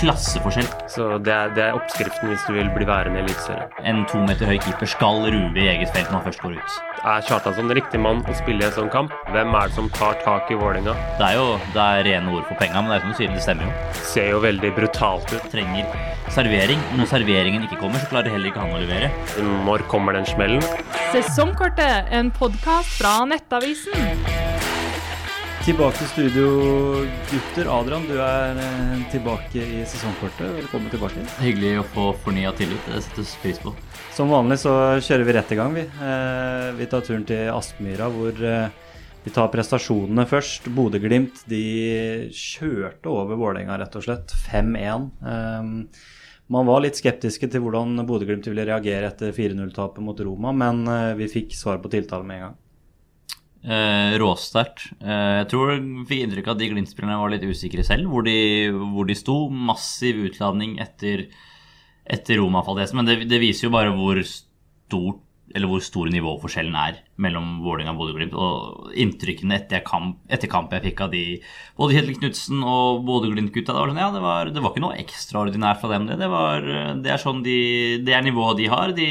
klasseforskjell. Så det er, det er oppskriften hvis du vil bli værende i Eliteserien. En to meter høy keeper skal ruve i eget felt når han først går ut. Er Kjartansson riktig mann å spille i en sånn kamp? Hvem er det som tar tak i Vålerenga? Det er jo det er rene ord for penga, men det er som du sier, det stemmer jo. Ser jo veldig brutalt ut. Trenger servering. Når serveringen ikke kommer, så klarer heller ikke han å levere. Når kommer den smellen? Sesongkortet, en podkast fra Nettavisen. Tilbake til studio, gutter. Adrian, du er eh, tilbake i sesongkortet. Velkommen tilbake. Hyggelig å få fornya tillit. Det settes pris på. Som vanlig så kjører vi rett i gang, vi. Eh, vi tar turen til Aspmyra, hvor eh, vi tar prestasjonene først. Bodø-Glimt de kjørte over Vålerenga, rett og slett. 5-1. Eh, man var litt skeptiske til hvordan Bodø-Glimt ville reagere etter 4-0-tapet mot Roma, men vi fikk svar på tiltale med en gang. Eh, råsterkt. Eh, jeg tror vi fikk inntrykk av at de Glimt-spillerne var litt usikre selv, hvor de, hvor de sto. Massiv utladning etter, etter Roma-fadesen. Men det, det, viser jo bare hvor stort eller hvor stor nivåforskjellen er mellom Vålerenga og Bodø-Glimt. Og inntrykkene etter kamp, etter kamp jeg fikk av de både Kjetil Knutsen og Bodø-Glimt-gutta, det, sånn, ja, det, var, det var ikke noe ekstraordinært fra dem. Det, det, var, det er sånn de, det er nivået de har. De,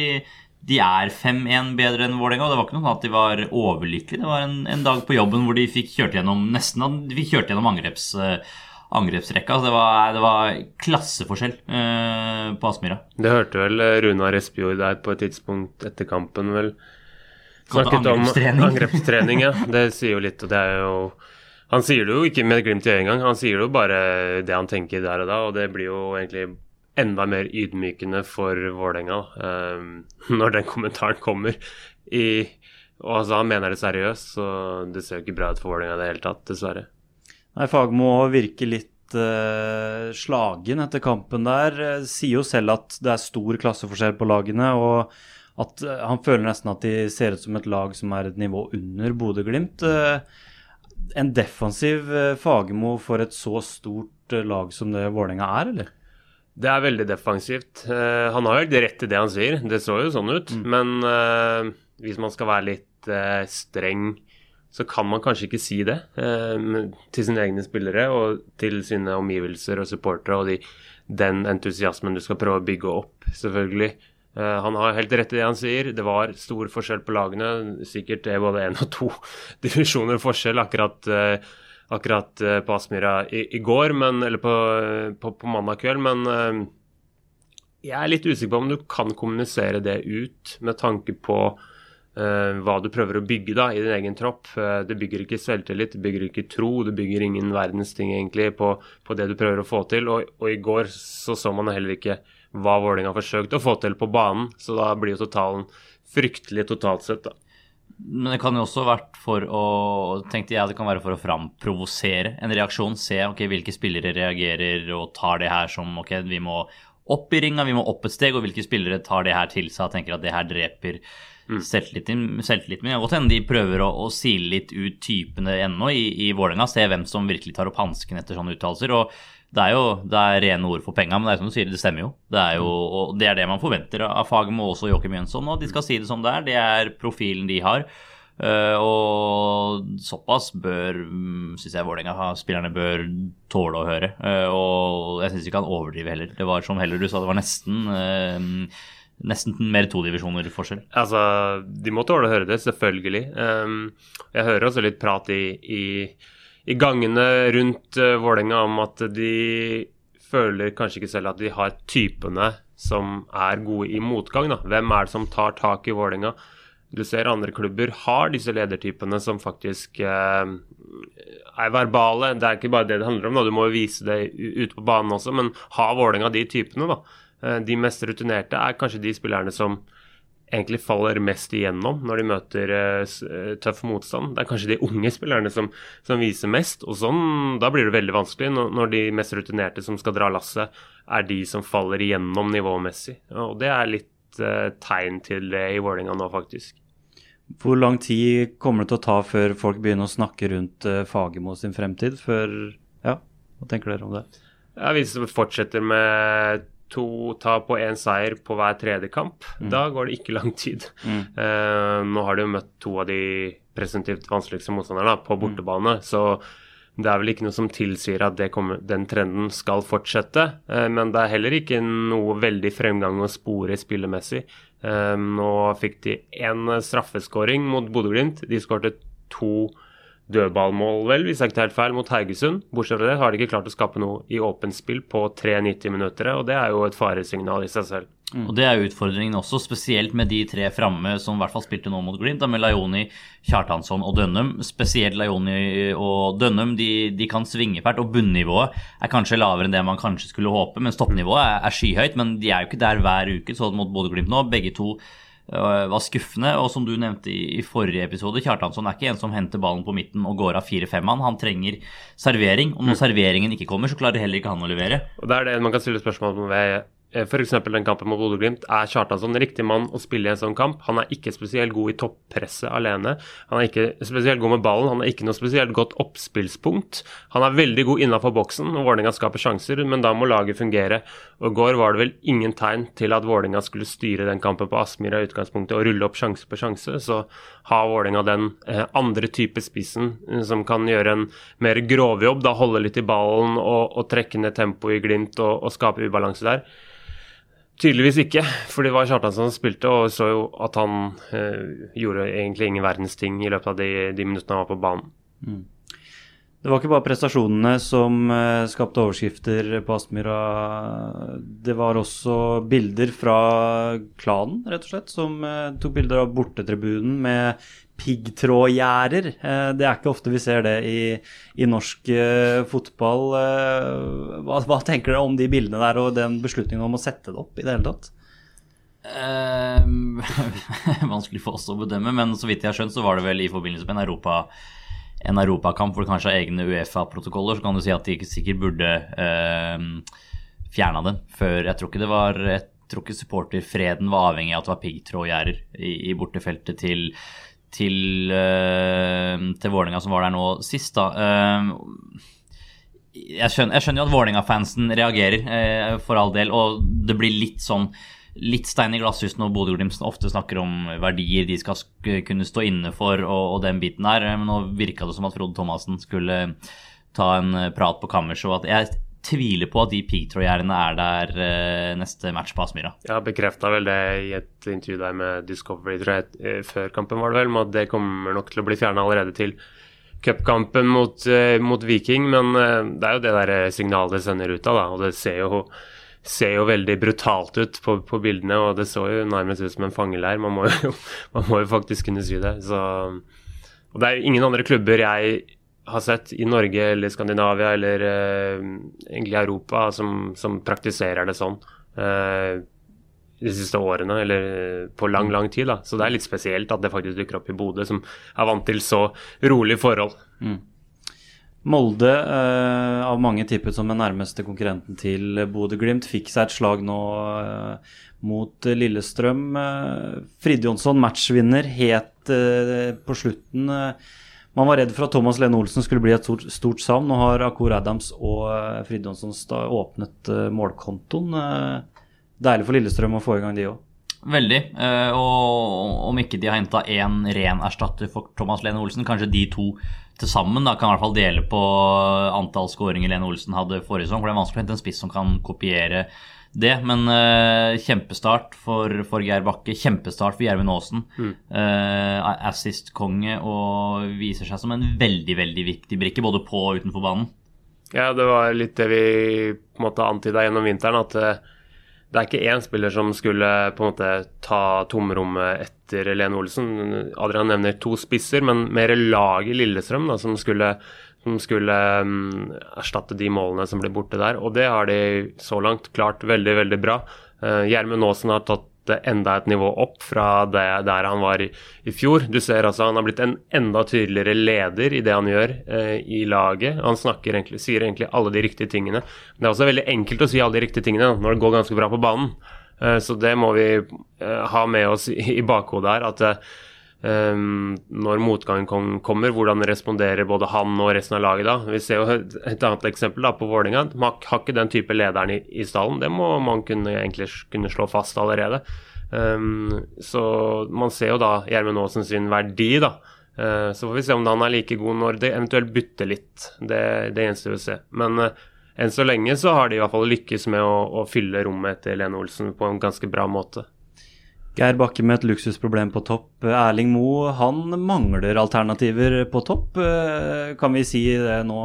de er 5-1 bedre enn Vålerenga. Det var ikke noe sånn at de var overlykkelige. Det var en, en, dag på jobben hvor de fikk kjørt gjennom nesten de fikk kjørt gjennom angreps, uh, angrepsrekka. Så det var, det var klasseforskjell uh, på Aspmyra. Det hørte vel eh, Runar Espejord der på et tidspunkt etter kampen, vel. Snakket om angrepstrening, ja. Det sier jo litt, og det er jo Han sier det jo ikke med glimt i øyet engang. Han sier det jo bare det han tenker der og da, og det blir jo egentlig enda mer ydmykende for Vålerenga um, når den kommentaren kommer. I, og altså, Han mener det seriøst, så det ser jo ikke bra ut for Vålerenga i det hele tatt, dessverre. Nei, Fagmo virker litt uh, slagen etter kampen der. Sier jo selv at det er stor klasseforskjell på lagene. og at Han føler nesten at de ser ut som et lag som er et nivå under Bodø-Glimt. En defensiv Fagermo for et så stort lag som det Vålerenga er, eller? Det er veldig defensivt. Uh, han har jo rett i det han sier, det så jo sånn ut. Mm. Men uh, hvis man skal være litt uh, streng, så kan man kanskje ikke si det til sine egne spillere og til sine omgivelser og supportere og de, den entusiasmen du skal prøve å bygge opp, selvfølgelig. han har helt rett i det han sier. Det var stor forskjell på lagene. Sikkert er både én og to divisjoner forskjell akkurat akkurat eh, på Aspmyra i, i, går, men, eller på, på, på, mandag kveld. Men uh, jeg er litt usikker på om du kan kommunisere det ut med tanke på uh, hva du prøver å bygge da i din egen tropp. Uh, det bygger ikke selvtillit, det bygger ikke tro, det bygger ingen verdens ting egentlig på, på det du prøver å få til. Og, og, i går så så man heller ikke hva Vålerenga forsøkte å få til på banen, så da blir jo totalen fryktelig totalt sett, da. Men det kan jo også vært for å tenkte jeg det kan være for å framprovosere en reaksjon. Se ok, hvilke spillere reagerer og tar det her som ok, vi må opp i ringa, vi må opp et steg. Og hvilke spillere tar det her til seg og tenker at det her dreper mm. selvtilliten. selvtillit. Men godt hende de prøver å, å sile litt ut typene ennå i, i Vålerenga. Se hvem som virkelig tar opp hansken etter sånne uttalelser. og det er jo det er rene ord for penga, men det er som du sier, det stemmer jo. Det er jo og det er det man forventer av Fagermo og også Joakim Jønsson. Og de skal si det som det er. Det er profilen de har. Uh, og såpass bør mm, syns jeg Vålerenga-spillerne bør tåle å høre. Uh, og jeg syns ikke han overdriver heller. Det var som heller du sa, det var nesten uh, Nesten mer to divisjoner forskjell. Altså, de må tåle å høre det, selvfølgelig. Um, jeg hører også litt prat i, i i gangene rundt uh, Vålerenga om at de føler kanskje ikke selv at de har typene som er gode i motgang. Da. Hvem er det som tar tak i Vålerenga? Du ser andre klubber har disse ledertypene som faktisk eh, er verbale. Det er ikke bare det det handler om, da. du må jo vise det ute på banen også. Men har Vålerenga de typene, da? Eh, de mest rutinerte er kanskje de spillerne som egentlig faller mest igjennom når de møter uh, tøff motstand. Det er kanskje de unge spillerne som, som viser mest. og sånn, Da blir det veldig vanskelig når, når, de mest rutinerte som skal dra lasset, er de som faller igjennom nivåmessig. Og Det er litt uh, tegn til det i Vålerenga nå, faktisk. Hvor lang tid kommer det til å ta før folk begynner å snakke rundt uh, Fagermo sin fremtid? Før, ja, Hva tenker dere om det? Ja, Hvis det fortsetter med to tap og én seier på hver tredje kamp, mm. da går det ikke lang tid. Mm. Uh, nå har de jo møtt to av de presentivt vanskeligste motstanderne på mm. bortebane, mm. så Det er vel ikke noe som tilsier at kommer, den trenden skal fortsette, eh, men det er heller ikke noe veldig fremgang å spore spillemessig. Eh, nå fikk de én straffeskåring mot Bodø-Glimt. De skårte to dødballmål, vel, hvis jeg ikke tar helt feil, mot Haugesund. Bortsett fra det har de ikke klart å skape noe i åpent spill på 93 minutter, og det er jo et faresignal i seg selv. Mm. Og Det er utfordringen også, spesielt med de tre framme som i hvert fall spilte nå mot Glimt, med Lajoni, Kjartansson og Dønnum. Spesielt Lajoni og Dønnum de, de kan svinge fælt, og bunnivået er kanskje lavere enn det man kanskje skulle håpe. Mens toppnivået er, er skyhøyt, men de er jo ikke der hver uke, sånn mot Bodø-Glimt nå. Begge to var skuffende. Og som du nevnte i, forrige episode, Kjartansson er ikke en som henter ballen på midten og går av fire-fem-mann. Han trenger servering. Og når mm. serveringen ikke kommer, så klarer heller ikke han å levere. Og Det er det man kan stille spørsmål om ved F.eks. den kampen mot Bodø-Glimt. Er Kjartansson riktig mann å spille i en sånn kamp? Han er ikke spesielt god i toppresset alene. Han er ikke spesielt god med ballen. Han er ikke noe spesielt godt oppspillspunkt. Han er veldig god innafor boksen, Vålerenga skaper sjanser, men da må laget fungere. Og I går var det vel ingen tegn til at Vålerenga skulle styre den kampen på Aspmyra i utgangspunktet og rulle opp sjanse på sjanse. Så har Vålerenga den eh, andre type spissen eh, som kan gjøre en mer grovjobb, da holde litt i ballen og, og trekke ned tempoet i Glimt og, og skape ubalanse der. Tydeligvis ikke, for det var Kjartan som spilte, og så jo at han eh, gjorde egentlig ingen verdens ting i løpet av de, de minuttene han var på banen. Mm. Det var ikke bare prestasjonene som eh, skapte overskrifter på Aspmyra. Det var også bilder fra klanen, rett og slett, som eh, tok bilder av bortetribunen med piggtrådgjerder. Eh, det er ikke ofte vi ser det i, i norsk fotball. Hva, hva, tenker dere om de bildene der og den beslutningen om å sette det opp i det hele tatt? Vanskelig for oss å bedømme, men så vidt jeg har skjønt, så var det vel i forbindelse med en, Europa, en europakamp hvor det kanskje har egne Uefa-protokoller, så kan du si at de ikke sikkert burde eh, fjerna den før Jeg tror ikke det var jeg tror ikke supporterfreden var avhengig av at det var piggtrådgjerder i, i bortefeltet til til, eh, til Vålerenga som var der nå sist, da. Eh, jeg, skjønner, jeg skjønner, jo at Vålerenga-fansen reagerer, eh, for all del. Og det blir litt sånn litt stein i glasshus når Bodø-Glimt ofte snakker om verdier de skal kunne stå inne for og, og den biten der. Men nå virka det som at Frode Thomassen skulle ta en prat på kammerset. Og at jeg tviler på at de piggtrådgjerdene er der uh, neste match på Aspmyra. Ja, bekrefta vel det i et intervju der med Discovery tror jeg, eh, før kampen, var det vel, med at det kommer nok til å bli fjerna allerede til cupkampen mot, mot, Viking. Men det er jo det der signalet det sender ut av, da, og det ser jo, ser jo veldig brutalt ut på, på, bildene. Og det så jo nærmest ut som en fangeleir, man må jo, man må jo faktisk kunne si det. Så, og det er jo ingen andre klubber jeg har sett i Norge eller Skandinavia eller uh, egentlig Europa som, som, praktiserer det sånn uh, de siste årene, eller uh, på lang, lang tid. da. Så det er litt spesielt at det faktisk dukker opp i Bodø, som er vant til så rolig forhold. Mm. Molde, av mange tippet som den nærmeste konkurrenten til Bodø-Glimt, fikk seg et slag nå mot Lillestrøm. Fridjonsson, matchvinner, het på slutten. Man var redd for at Thomas Lene Olsen skulle bli et stort, stort savn. Nå har Akur Adams og eh, Frid Jonsson åpnet uh, målkontoen. Deilig for Lillestrøm å få i gang de òg. Veldig. Uh, og om ikke de har henta én ren erstatter for Thomas Lene Olsen, kanskje de to til sammen da, kan i hvert fall dele på antall skåringer Lene Olsen hadde forrige sesong. For det er vanskelig å hente en spiss som kan kopiere det. Men uh, kjempestart for, for, Geir Bakke. Kjempestart for Gjermund Aasen. Mm. Uh, Assist-konge og viser seg som en veldig, veldig viktig brikke både på og utenfor banen. Ja, det var litt det vi på en måte antyda gjennom vinteren. At uh, det er ikke én spiller som skulle på en måte ta tomrommet etter Lene Olsen. Adrian nevner to spisser, men mer laget Lillestrøm da, som skulle som skulle um, erstatte de målene som ble borte der. Og det har de så langt klart veldig, veldig bra. Uh, Gjermund Aasen har tatt enda et nivå opp fra det, der han var i, i, fjor. Du ser altså Han har blitt en enda tydeligere leder i det han gjør eh, i laget. Han egentlig, sier egentlig alle de riktige tingene. Det er også veldig enkelt å si alle de riktige tingene når det går ganske bra på banen. Eh, så det må vi ha med oss i, i bakhodet her. at Um, når motgangen kommer, hvordan responderer både han og resten av laget da. Vi ser jo et, et annet eksempel da, på Vålerenga. Man har ikke den type lederen i, i stallen. Det må man kunne, egentlig kunne slå fast allerede. Um, så man ser jo da Gjermund Aasen sin verdi da, Uh, så får vi se om han er like god når det eventuelt bytter litt. Det, det gjenstår å se. Men uh, enn så lenge så har de i hvert fall lykkes med å, å fylle rommet til Lene Olsen på en ganske bra måte. Geir Bakke med et luksusproblem på topp. Erling Moe han mangler alternativer på topp. Eh, kan vi si det nå,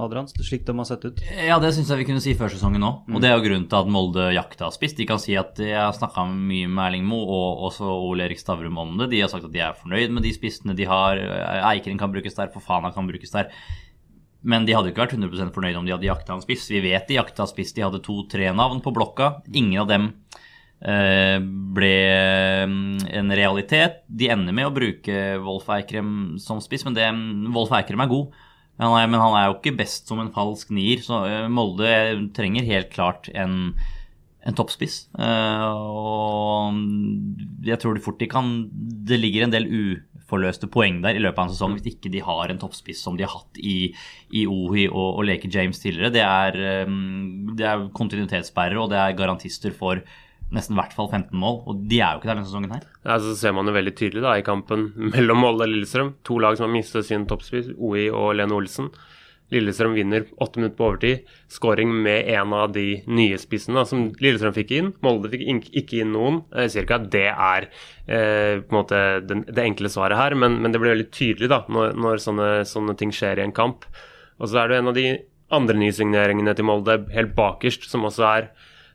Adrian, slik de har sett ut? Ja, det syns jeg vi kunne si før sesongen òg. Og det er jo grunnen til at Molde jakta spiss. De kan si at jeg har snakka mye med Erling Moe og også Ole Erik Stavrum om det. De har sagt at de er fornøyd med de spissene de har. Eikeren kan brukes der, Fofana kan brukes der. Men de hadde jo ikke vært 100% fornøyd om de hadde jakta en spiss. Vi vet de jakta spiss. De hadde to-tre navn på blokka. Ingen av dem ble mm, en realitet. De ender med å bruke Wolf Eikrem som spiss, men det, Wolf Eikrem er god. Han er, men han er jo ikke best som en falsk nier, så eh, Molde trenger helt klart en, en toppspiss. Og jeg tror de fort de kan Det ligger en del uforløste poeng der i løpet av en sesong hvis ikke de har en toppspiss som de har hatt i, i Ohi og, og Leke James tidligere. Det er, det er kontinuitetsbærere, og det er garantister for nesten i hvert fall 15 mål, og de er jo ikke der denne sesongen her. Ja, så ser man jo veldig tydelig da i kampen mellom Molde og Lillestrøm. To lag som har mistet sin toppspiss, OI og Lene Olsen. Lillestrøm vinner åtte minutter på overtid. Skåring med en av de nye spissene som Lillestrøm fikk inn. Molde fikk ikke inn noen. At det er eh, på en måte den, det enkle svaret her, men, men, det blir veldig tydelig da, når, når sånne, sånne, ting skjer i en kamp. Og så er det en av de andre nysigneringene til Molde helt bakerst, som også er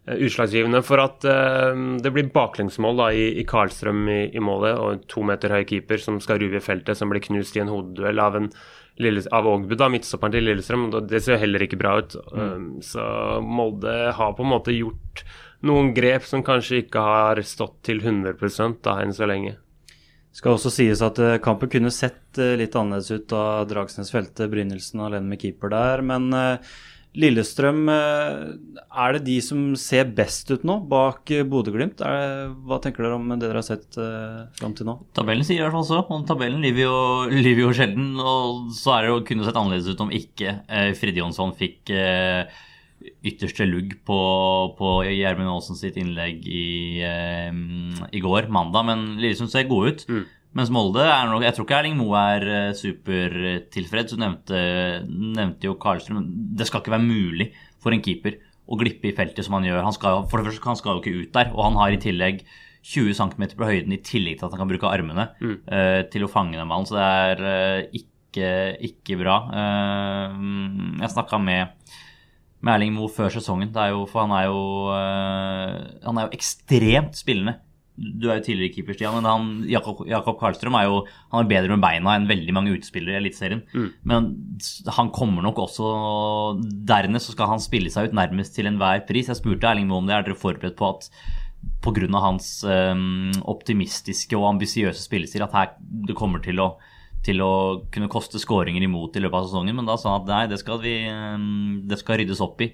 utslagsgivende for at uh, det blir baklengsmål da, i, i Karlstrøm i, i, målet, og en to meter høy keeper som skal ruve i feltet, som blir knust i en hodeduell av, en, av Ågbu, da, midtstopperen til Lillestrøm. Det ser jo heller ikke bra ut. Mm. Um, så Molde har på en måte gjort noen grep som kanskje ikke har stått til 100 da, enn så lenge. Det Skal også sies at kampen kunne sett litt annerledes ut da Dragsnes felte Brynildsen alene med keeper der, men Lillestrøm, eh, er det de som ser best ut nå, bak eh, Bodø-Glimt? Hva tenker dere om det dere har sett uh, fram til nå? Tabellen sier i hvert fall så. Og tabellen lyver jo, lyver jo sjelden. Og så er det jo kunne sett annerledes ut om ikke eh, Frid Jonsson fikk eh, ytterste lugg på, på Gjermund Aasen sitt innlegg i, eh, i, går, mandag. Men Lillestrøm ser gode ut. Mm. Mens Molde er nok Jeg tror ikke Erling Moe er uh, supertilfreds. Du nevnte, nevnte, jo Karlstrøm. Det skal ikke være mulig for en keeper å glippe i feltet som han gjør. Han skal, for det første, han skal jo ikke ut der, og han har i tillegg 20 cm på høyden i tillegg til at han kan bruke armene mm. uh, til å fange den ballen. Så det er uh, ikke, ikke, bra. jeg snakka med, med Erling Moe før sesongen, jo, for han er jo, han er jo ekstremt spillende du er jo tidligere keeper, Stian, men han, Jakob, Jakob Karlstrøm er jo han er bedre med beina enn veldig mange utespillere i Eliteserien. Mm. Men han kommer nok også Dernest så skal han spille seg ut nærmest til enhver pris. Jeg spurte Erling Moe om det. Er dere forberedt på at pga. hans um, optimistiske og ambisiøse spillestil at her, det kommer til å, til å kunne koste skåringer imot i løpet av sesongen? Men da sa han at nei, det skal, vi, um, det skal ryddes opp i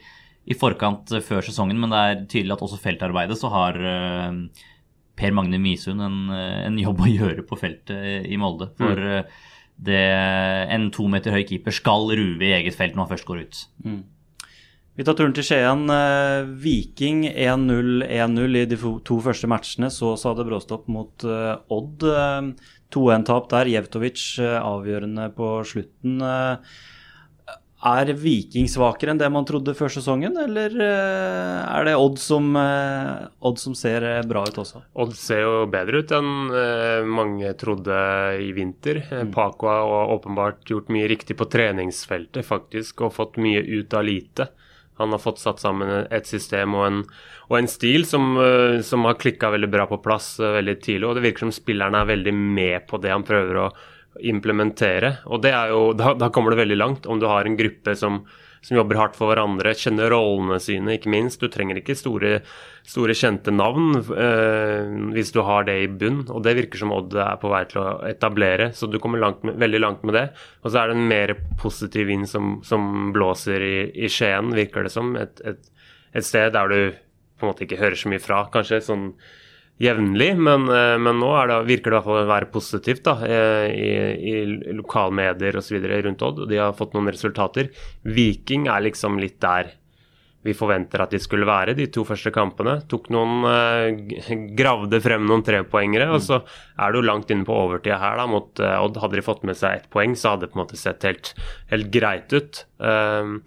i forkant før sesongen. Men det er tydelig at også feltarbeidet så har uh, Per Magne Misund en, en, jobb å gjøre på feltet i Molde. For mm. det, en to meter høy keeper skal ruve i eget felt når han først går ut. Mm. Vi tar turen til Skien. Eh, Viking 1-0-1-0 i de to første matchene. Så sa det bråstopp mot Odd. 2-1-tap der. Jevtovic avgjørende på slutten. Er Viking svakere enn det man trodde før sesongen, eller eh, er det Odd som, eh, Odd som ser eh, bra ut også? Odd ser jo bedre ut enn mange trodde i vinter. Mm. Paco har åpenbart gjort mye riktig på treningsfeltet, faktisk, og fått mye ut av lite. Han har fått satt sammen et system og en, og en stil som, som har klikka veldig bra på plass veldig tidlig. Og det virker som spillerne er veldig med på det han prøver å implementere. Og det er jo, da, da, kommer det veldig langt om du har en gruppe som, som, jobber hardt for hverandre, kjenner rollene sine, ikke minst. Du trenger ikke store, store kjente navn eh, hvis du har det i bunn, og det virker som Odd er på vei til å etablere. Så du kommer langt med, veldig langt med det. Og så er det en mer positiv vind som, som blåser i, i, Skien, virker det som. Et, et, et sted der du på en måte ikke hører så mye fra, kanskje. sånn jevnlig, men, eh, men, nå det, virker det i hvert fall å være positivt da, eh, i, i lokalmedier osv. rundt Odd. og De har fått noen resultater. Viking er liksom litt der vi forventer at de skulle være de to første kampene. Tok noen uh, Gravde frem noen trepoengere, og så er du langt inne på overtida her da, mot Odd. Hadde de fått med seg ett poeng, så hadde det på en måte sett helt, helt greit ut. Uh,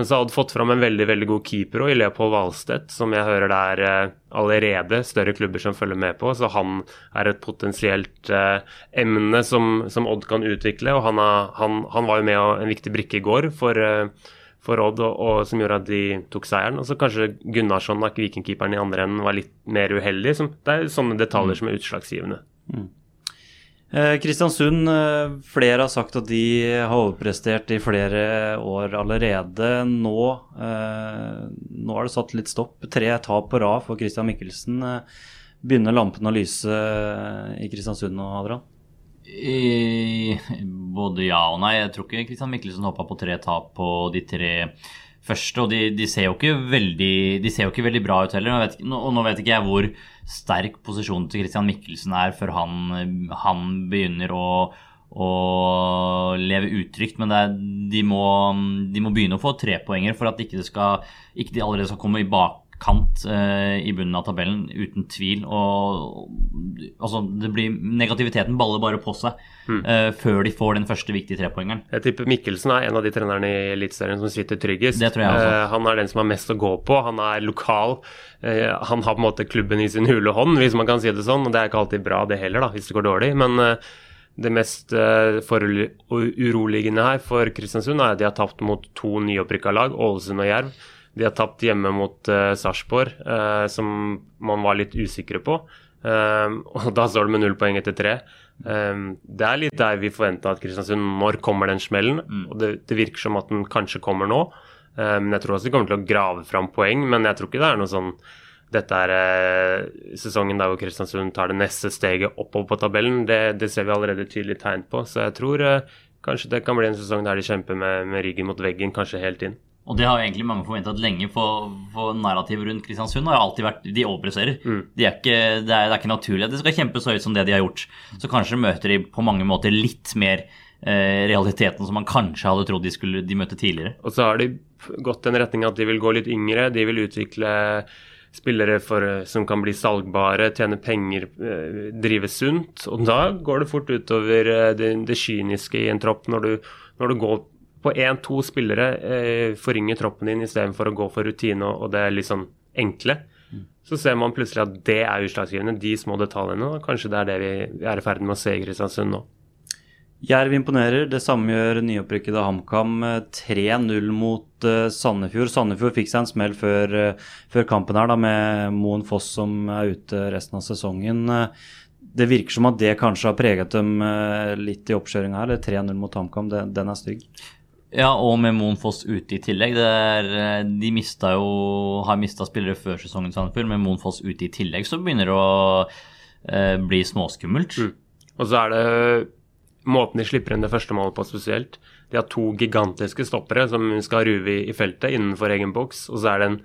men så hadde fått fram en veldig veldig god keeper også, i Leopold Valstedt, som jeg hører det er eh, allerede større klubber som følger med på. Så han er et potensielt eh, emne som, som, Odd kan utvikle. Og han, er, han, han var jo med og en viktig brikke i går for, eh, for Odd, og, og, som gjorde at de tok seieren. Og så kanskje Gunnarsson, vikingkeeperen i andre enden, var litt mer uheldig. Som, det er sånne detaljer mm. som er utslagsgivende. Mm. Eh, Kristiansund, eh, flere har sagt at de har overprestert i flere år allerede. Nå, eh, nå er det satt litt stopp. Tre tap på rad for Christian Mikkelsen. Begynner lampene å lyse i Kristiansund nå, Adrian? I, både ja og nei. Jeg tror ikke Christian Mikkelsen hoppa på tre tap på de tre første. Og de, de, ser veldig, de ser jo ikke veldig bra ut heller. Og nå vet ikke jeg hvor sterk posisjon til Christian Mikkelsen er før han, han begynner å, å leve utrygt. Men er, de, må, de, må, begynne å få trepoenger for at ikke, skal, ikke de allerede skal komme i bak kant eh, i bunnen av tabellen, uten tvil. Og, altså, det blir, negativiteten baller bare på seg mm. eh, før de får den første viktige trepoengeren. Jeg tipper Mikkelsen er en av de trenerne i Eliteserien som sitter tryggest. Det tror jeg også. Eh, han er den som har mest å gå på. Han er lokal. Eh, han har på en måte klubben i sin hule hånd, hvis man kan si det sånn. Og det er ikke alltid bra, det heller, da, hvis det går dårlig. men det mest uroligende her for Kristiansund er at de har tapt mot to nyopprykka lag, Ålesund og Jerv. De har tapt hjemme mot uh, Sarpsborg, uh, som man var litt usikre på. Um, og da står det med null poeng etter tre. Um, det er litt der vi forventa at Kristiansund Når kommer den smellen? Mm. Og det, det, virker som at den kanskje kommer nå. Um, jeg tror også de kommer til å grave fram poeng, men jeg tror ikke det er noe sånn dette er eh, sesongen der hvor Kristiansund tar det neste steget oppover på tabellen. Det, det ser vi allerede tydelig tegn på. Så jeg tror eh, kanskje det kan bli en sesong der de kjemper med, med ryggen mot veggen, kanskje helt inn. Og det har jo egentlig mange forventet lenge for, for narrativet rundt Kristiansund. har alltid vært, De overpresserer. Mm. De er ikke, det, er, det, er, ikke naturlig at de skal kjempe så høyt som det de har gjort. Så kanskje møter de på mange måter litt mer eh, realiteten som man kanskje hadde trodd de skulle de møtte tidligere. Og så har de gått den retning at de vil gå litt yngre. De vil utvikle spillere for, som kan bli salgbare, tjene penger, eh, drive sunt. Og da går det fort utover eh, det, det kyniske i en tropp når du, når du går på én-to spillere eh, forringe troppen din istedenfor å gå for rutine og det er litt sånn enkle. Mm. Så ser man plutselig at det er utslagsgivende, de små detaljene. og Kanskje det er det vi er i ferd med å se i Kristiansund nå. Jerv imponerer. Det samme gjør nyopprykkede HamKam. 3-0 eh, mot uh, Sandefjord. Sandefjord fikk seg en smell før, uh, før kampen her da, med Moen Foss som er ute resten av sesongen. Det virker som at det kanskje har preget dem litt i oppkjøringa her. 3-0 mot HamKam, den er stygg. Ja, og med Moen Foss ute i tillegg. Er, eh, de jo, har mista spillere før sesongen, Sandefjord. Med Moen Foss ute i tillegg så begynner det å eh, bli småskummelt. Mm. Og så er det måten de slipper inn det første målet på spesielt. De har to gigantiske stoppere som skal ruve i, feltet innenfor egen boks. Og så er det en,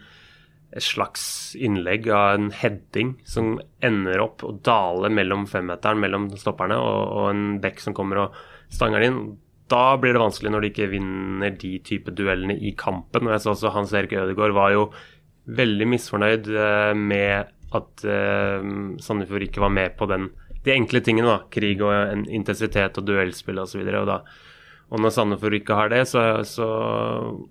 slags innlegg av en heading som ender opp og daler mellom femmeteren mellom stopperne og, og en bekk som kommer og stanger den inn da blir det vanskelig når de ikke vinner de type duellene i kampen. Og jeg så også Hans Erik Ødegaard var jo veldig misfornøyd eh, med at uh, Sandefjord ikke var med på den, de enkle tingene. da, Krig og intensitet og duellspill osv. Og, så og, og når Sandefjord ikke har det, så, så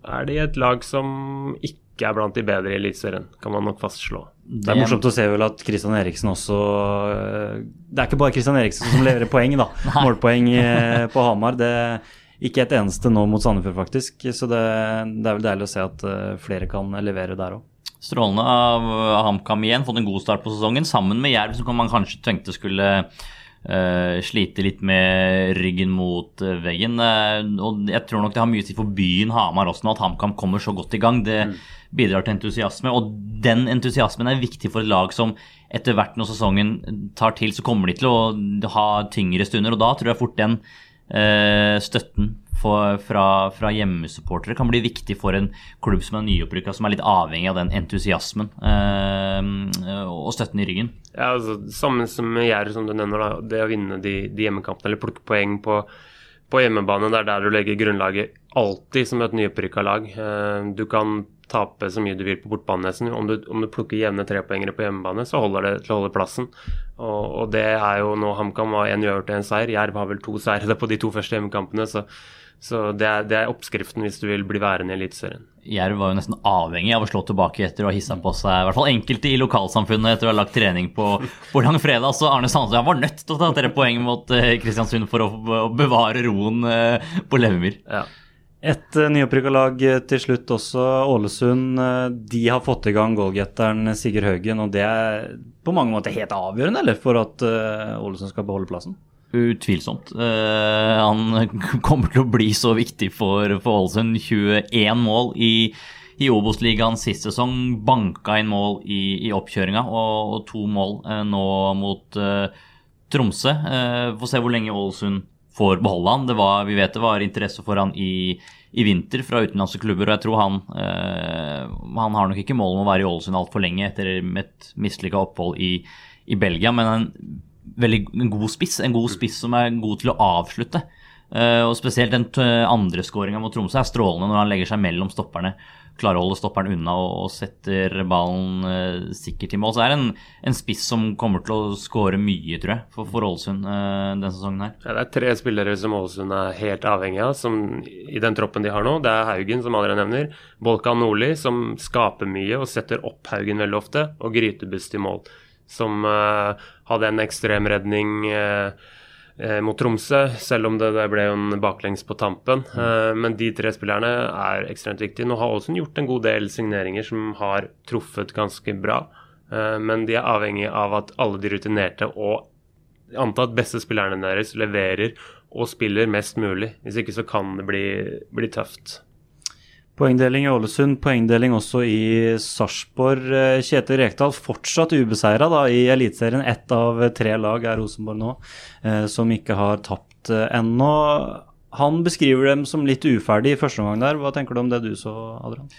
er de et lag som ikke er blant de bedre i Eliteserien, kan man nok fastslå. Det er morsomt å se vel at Kristian Eriksen også eh, Det er ikke bare Kristian Eriksen som leverer poeng, da. Målpoeng eh, på Hamar. Det ikke et eneste nå mot Sandefjord, faktisk. Så det, det, er vel deilig å se at eh, flere kan levere der òg. Strålende av HamKam igjen. Fått en god start på sesongen, sammen med Jerv, som man kanskje tenkte skulle Uh, slite litt med ryggen mot uh, veggen. Uh, og jeg tror nok det har mye å si for byen Hamar også nå at HamKam kommer så godt i gang. Det mm. bidrar til entusiasme, og den entusiasmen er viktig for et lag som etter hvert når sesongen tar til, så kommer de til å ha tyngre stunder. Og da tror jeg fort den støtten for, fra, fra hjemmesupportere kan bli viktig for en klubb som er nyopprykka, som er litt avhengig av den entusiasmen eh, og støtten i ryggen. Ja, altså, Sammen som med som du nevner, da, det å vinne de, de hjemmekampene eller plukke poeng på på hjemmebane, det er der du legger grunnlaget alltid som et nyopprykka lag. Eh, du kan tape så mye du vil på bortbanenesen. Om du, om du plukker jevne trepoengere på hjemmebane, så holder det til å holde plassen. Og, og det er jo nå HamKam har én uavgjort og én seier. Jerv har vel to seire på de to første hjemmekampene. så så det er, det er, oppskriften hvis du vil bli værende i Eliteserien. Jerv var jo nesten avhengig av å slå tilbake etter å ha hissa på seg i hvert fall enkelte i lokalsamfunnet etter å ha lagt trening på, på langfredag. Så Arne Sandsø var nødt til å ta tre poeng mot uh, Kristiansund for å, å bevare roen uh, på Levemyr. Ja. Et uh, nyopprykka lag til slutt også, Ålesund. de har fått i gang goalgetteren Sigurd Haugen, og det er på mange måter helt avgjørende eller, for at Ålesund skal beholde plassen? Utvilsomt. Uh, han kommer til å bli så viktig for, Ålesund. 21 mål i, i Obos-ligaen sist sesong. Banka inn mål i, i oppkjøringa, og, og, to mål uh, nå mot uh, Tromsø. Får se hvor lenge Ålesund får beholde han. Var, vi vet det var interesse for han i, i vinter fra utenlandske klubber, og jeg tror han Han har nok ikke mål om å være i Ålesund altfor lenge etter et mislykka opphold i, i Belgia, men en veldig god spiss. En god spiss som er god til å avslutte. Uh, og Spesielt den andre skåringa mot Tromsø er strålende når han legger seg mellom stopperne. Klarer å holde stopperen unna og, og setter ballen uh, sikkert i mål. Så det er en, en, spiss som kommer til å skåre mye, tror jeg, for, for Ålesund uh, denne sesongen her. Ja, det er tre spillere som Ålesund er helt avhengig av som, i den troppen de har nå. Det er Haugen, som allerede nevner. Bolkan Nordli, som skaper mye og setter opp Haugen veldig ofte. Og Grytebust i mål som uh, hadde en ekstrem redning uh, mot Tromsø, selv om det, det ble en baklengs på tampen. men de tre spillerne er ekstremt viktige. Nå har Aalesund gjort en god del signeringer som har truffet ganske bra. men de er avhengig av at alle de rutinerte og antatt beste spillerne deres leverer og spiller mest mulig. Hvis ikke så kan det bli, bli tøft. Poengdeling i Ålesund, poengdeling også i Sarpsborg. Eh, Kjetil Rekdal fortsatt ubeseira i Eliteserien. Ett av tre lag er Rosenborg nå, eh, som ikke har tapt eh, ennå. Han beskriver dem som litt uferdig i første omgang der. Hva tenker du om det du så, Adrian?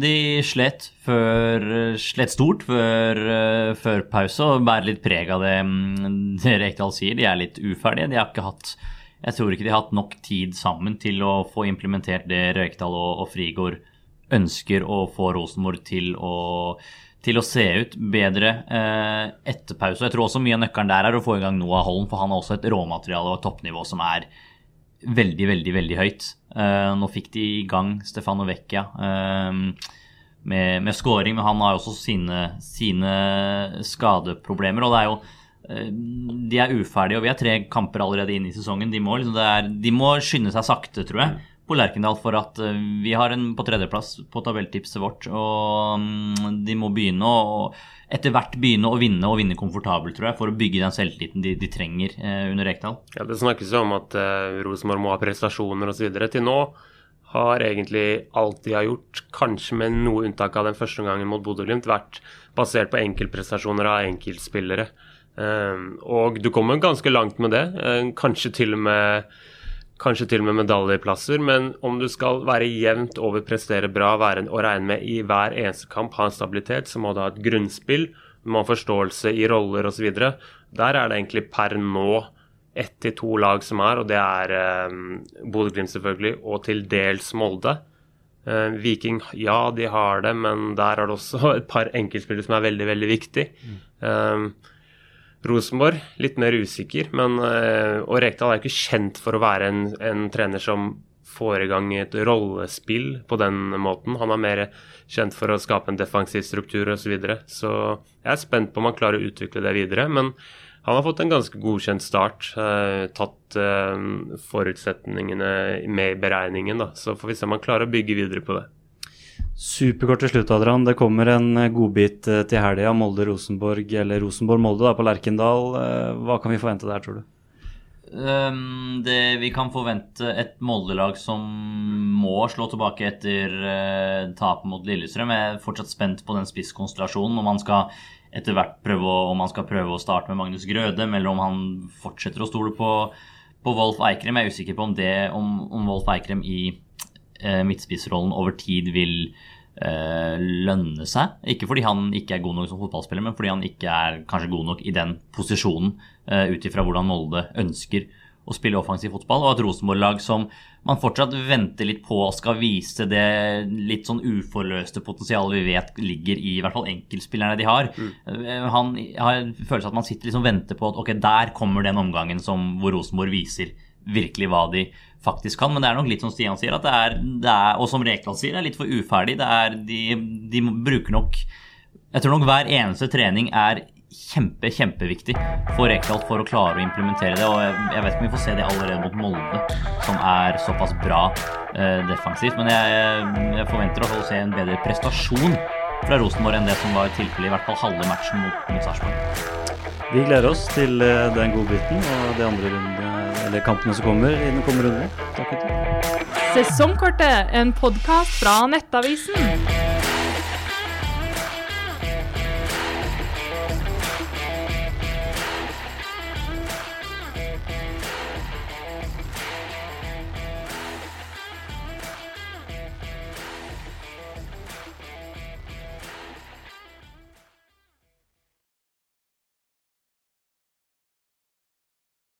De slet, før, slet stort før, før pause og bærer litt preg av det, mm, det Rekdal sier. De er litt uferdige. De har ikke hatt jeg tror ikke de har hatt nok tid sammen til å få implementert det Røykdal og, og Frigård ønsker å få Rosenborg til å, til å se ut bedre eh, etter pause. Jeg tror også mye av nøkkelen der er å få i gang Noah Holm, for han har også et råmateriale og et toppnivå som er veldig, veldig veldig høyt. Eh, nå fikk de i gang Stefano Vecchia eh, med, med scoring, men han har også sine, sine skadeproblemer. og det er jo de er uferdige, og vi har tre kamper allerede inn i sesongen. De må, liksom, er, de må skynde seg sakte, tror jeg, på Lerkendal for at eh, vi har en på tredjeplass på tabelltipset vårt. Og mm, de må begynne å etter hvert begynne å vinne og vinne komfortabelt, tror jeg, for å bygge den selvtilliten de, de trenger eh, under Rekdal. Ja, Det snakkes jo om at eh, Rosenborg må ha prestasjoner osv. Til nå har egentlig alt de har gjort, kanskje med noe unntak av den første gangen mot Bodø-Glimt, vært basert på enkeltprestasjoner av enkeltspillere. Ehm, og du kommer ganske langt med det. Ehm, kanskje til og med kanskje til og med medaljeplasser, men om du skal være jevnt over, prestere bra være, og regne med i hver eneste kamp ha en stabilitet, så må du ha et grunnspill, du må ha forståelse i roller osv. Der er det egentlig per nå ett til to lag som er, og det er eh, Bodø-Glimt selvfølgelig, og til dels Molde. Eh, Viking, ja, de har det, men der er det også et par enkeltspillere som er veldig, veldig viktig. Mm. Um, Rosenborg litt mer usikker, men uh, og Rekdal er ikke kjent for å være en, en, trener som får i gang et rollespill på den måten. Han er mer kjent for å skape en defensiv struktur osv. Så, videre. så jeg er spent på om han klarer å utvikle det videre. Men han har fått en ganske godkjent start. Uh, tatt uh, forutsetningene med i beregningen, da. Så får vi se om han klarer å bygge videre på det. Superkort til slutt, Adrian. Det kommer en eh, godbit eh, til helga. Molde-Rosenborg, eller Rosenborg-Molde på Lerkendal. Eh, hva kan vi forvente der, tror du? Um, det, vi kan forvente et Molde-lag som må slå tilbake etter uh, tapet mot Lillestrøm. Jeg er fortsatt spent på den spisskonstellasjonen. Om man skal etter hvert prøve å, om man skal prøve å starte med Magnus Grøde, eller om han fortsetter å stole på, på Wolf Eikrem. Jeg er usikker på om, det, om, om Wolf Eikrem i midtspissrollen over tid vil eh, lønne seg. Ikke fordi han ikke er god nok som fotballspiller, men fordi han ikke er kanskje god nok i den posisjonen, uh, ut ifra hvordan Molde ønsker å spille offensiv fotball, og et Rosenborg-lag som man fortsatt venter litt på og skal vise det litt sånn uforløste potensialet vi vet ligger i i hvert fall enkeltspillerne de har. Mm. Han har følelsen at man sitter liksom venter på at ok, der kommer den omgangen som, hvor Rosenborg viser virkelig hva de faktisk kan. Men det er nok litt som Stian sier, det er, det er og som Rekdal sier, det er litt for uferdig. Er, de, de bruker nok Jeg tror nok hver eneste trening er kjempe, kjempeviktig for Rekdal for å klare å implementere det. Og jeg, jeg, vet ikke om vi får se det allerede mot Molde, som er såpass bra eh, defensivt. Men jeg, jeg forventer å se en bedre prestasjon fra Rosenborg enn det som var tilfellet i hvert fall halve matchen mot, mot Sarpsborg. Vi gleder oss til eh, den godbiten og de andre rundene, eller kampene som kommer i den kommende runden. Sesongkortet, en podkast fra Nettavisen.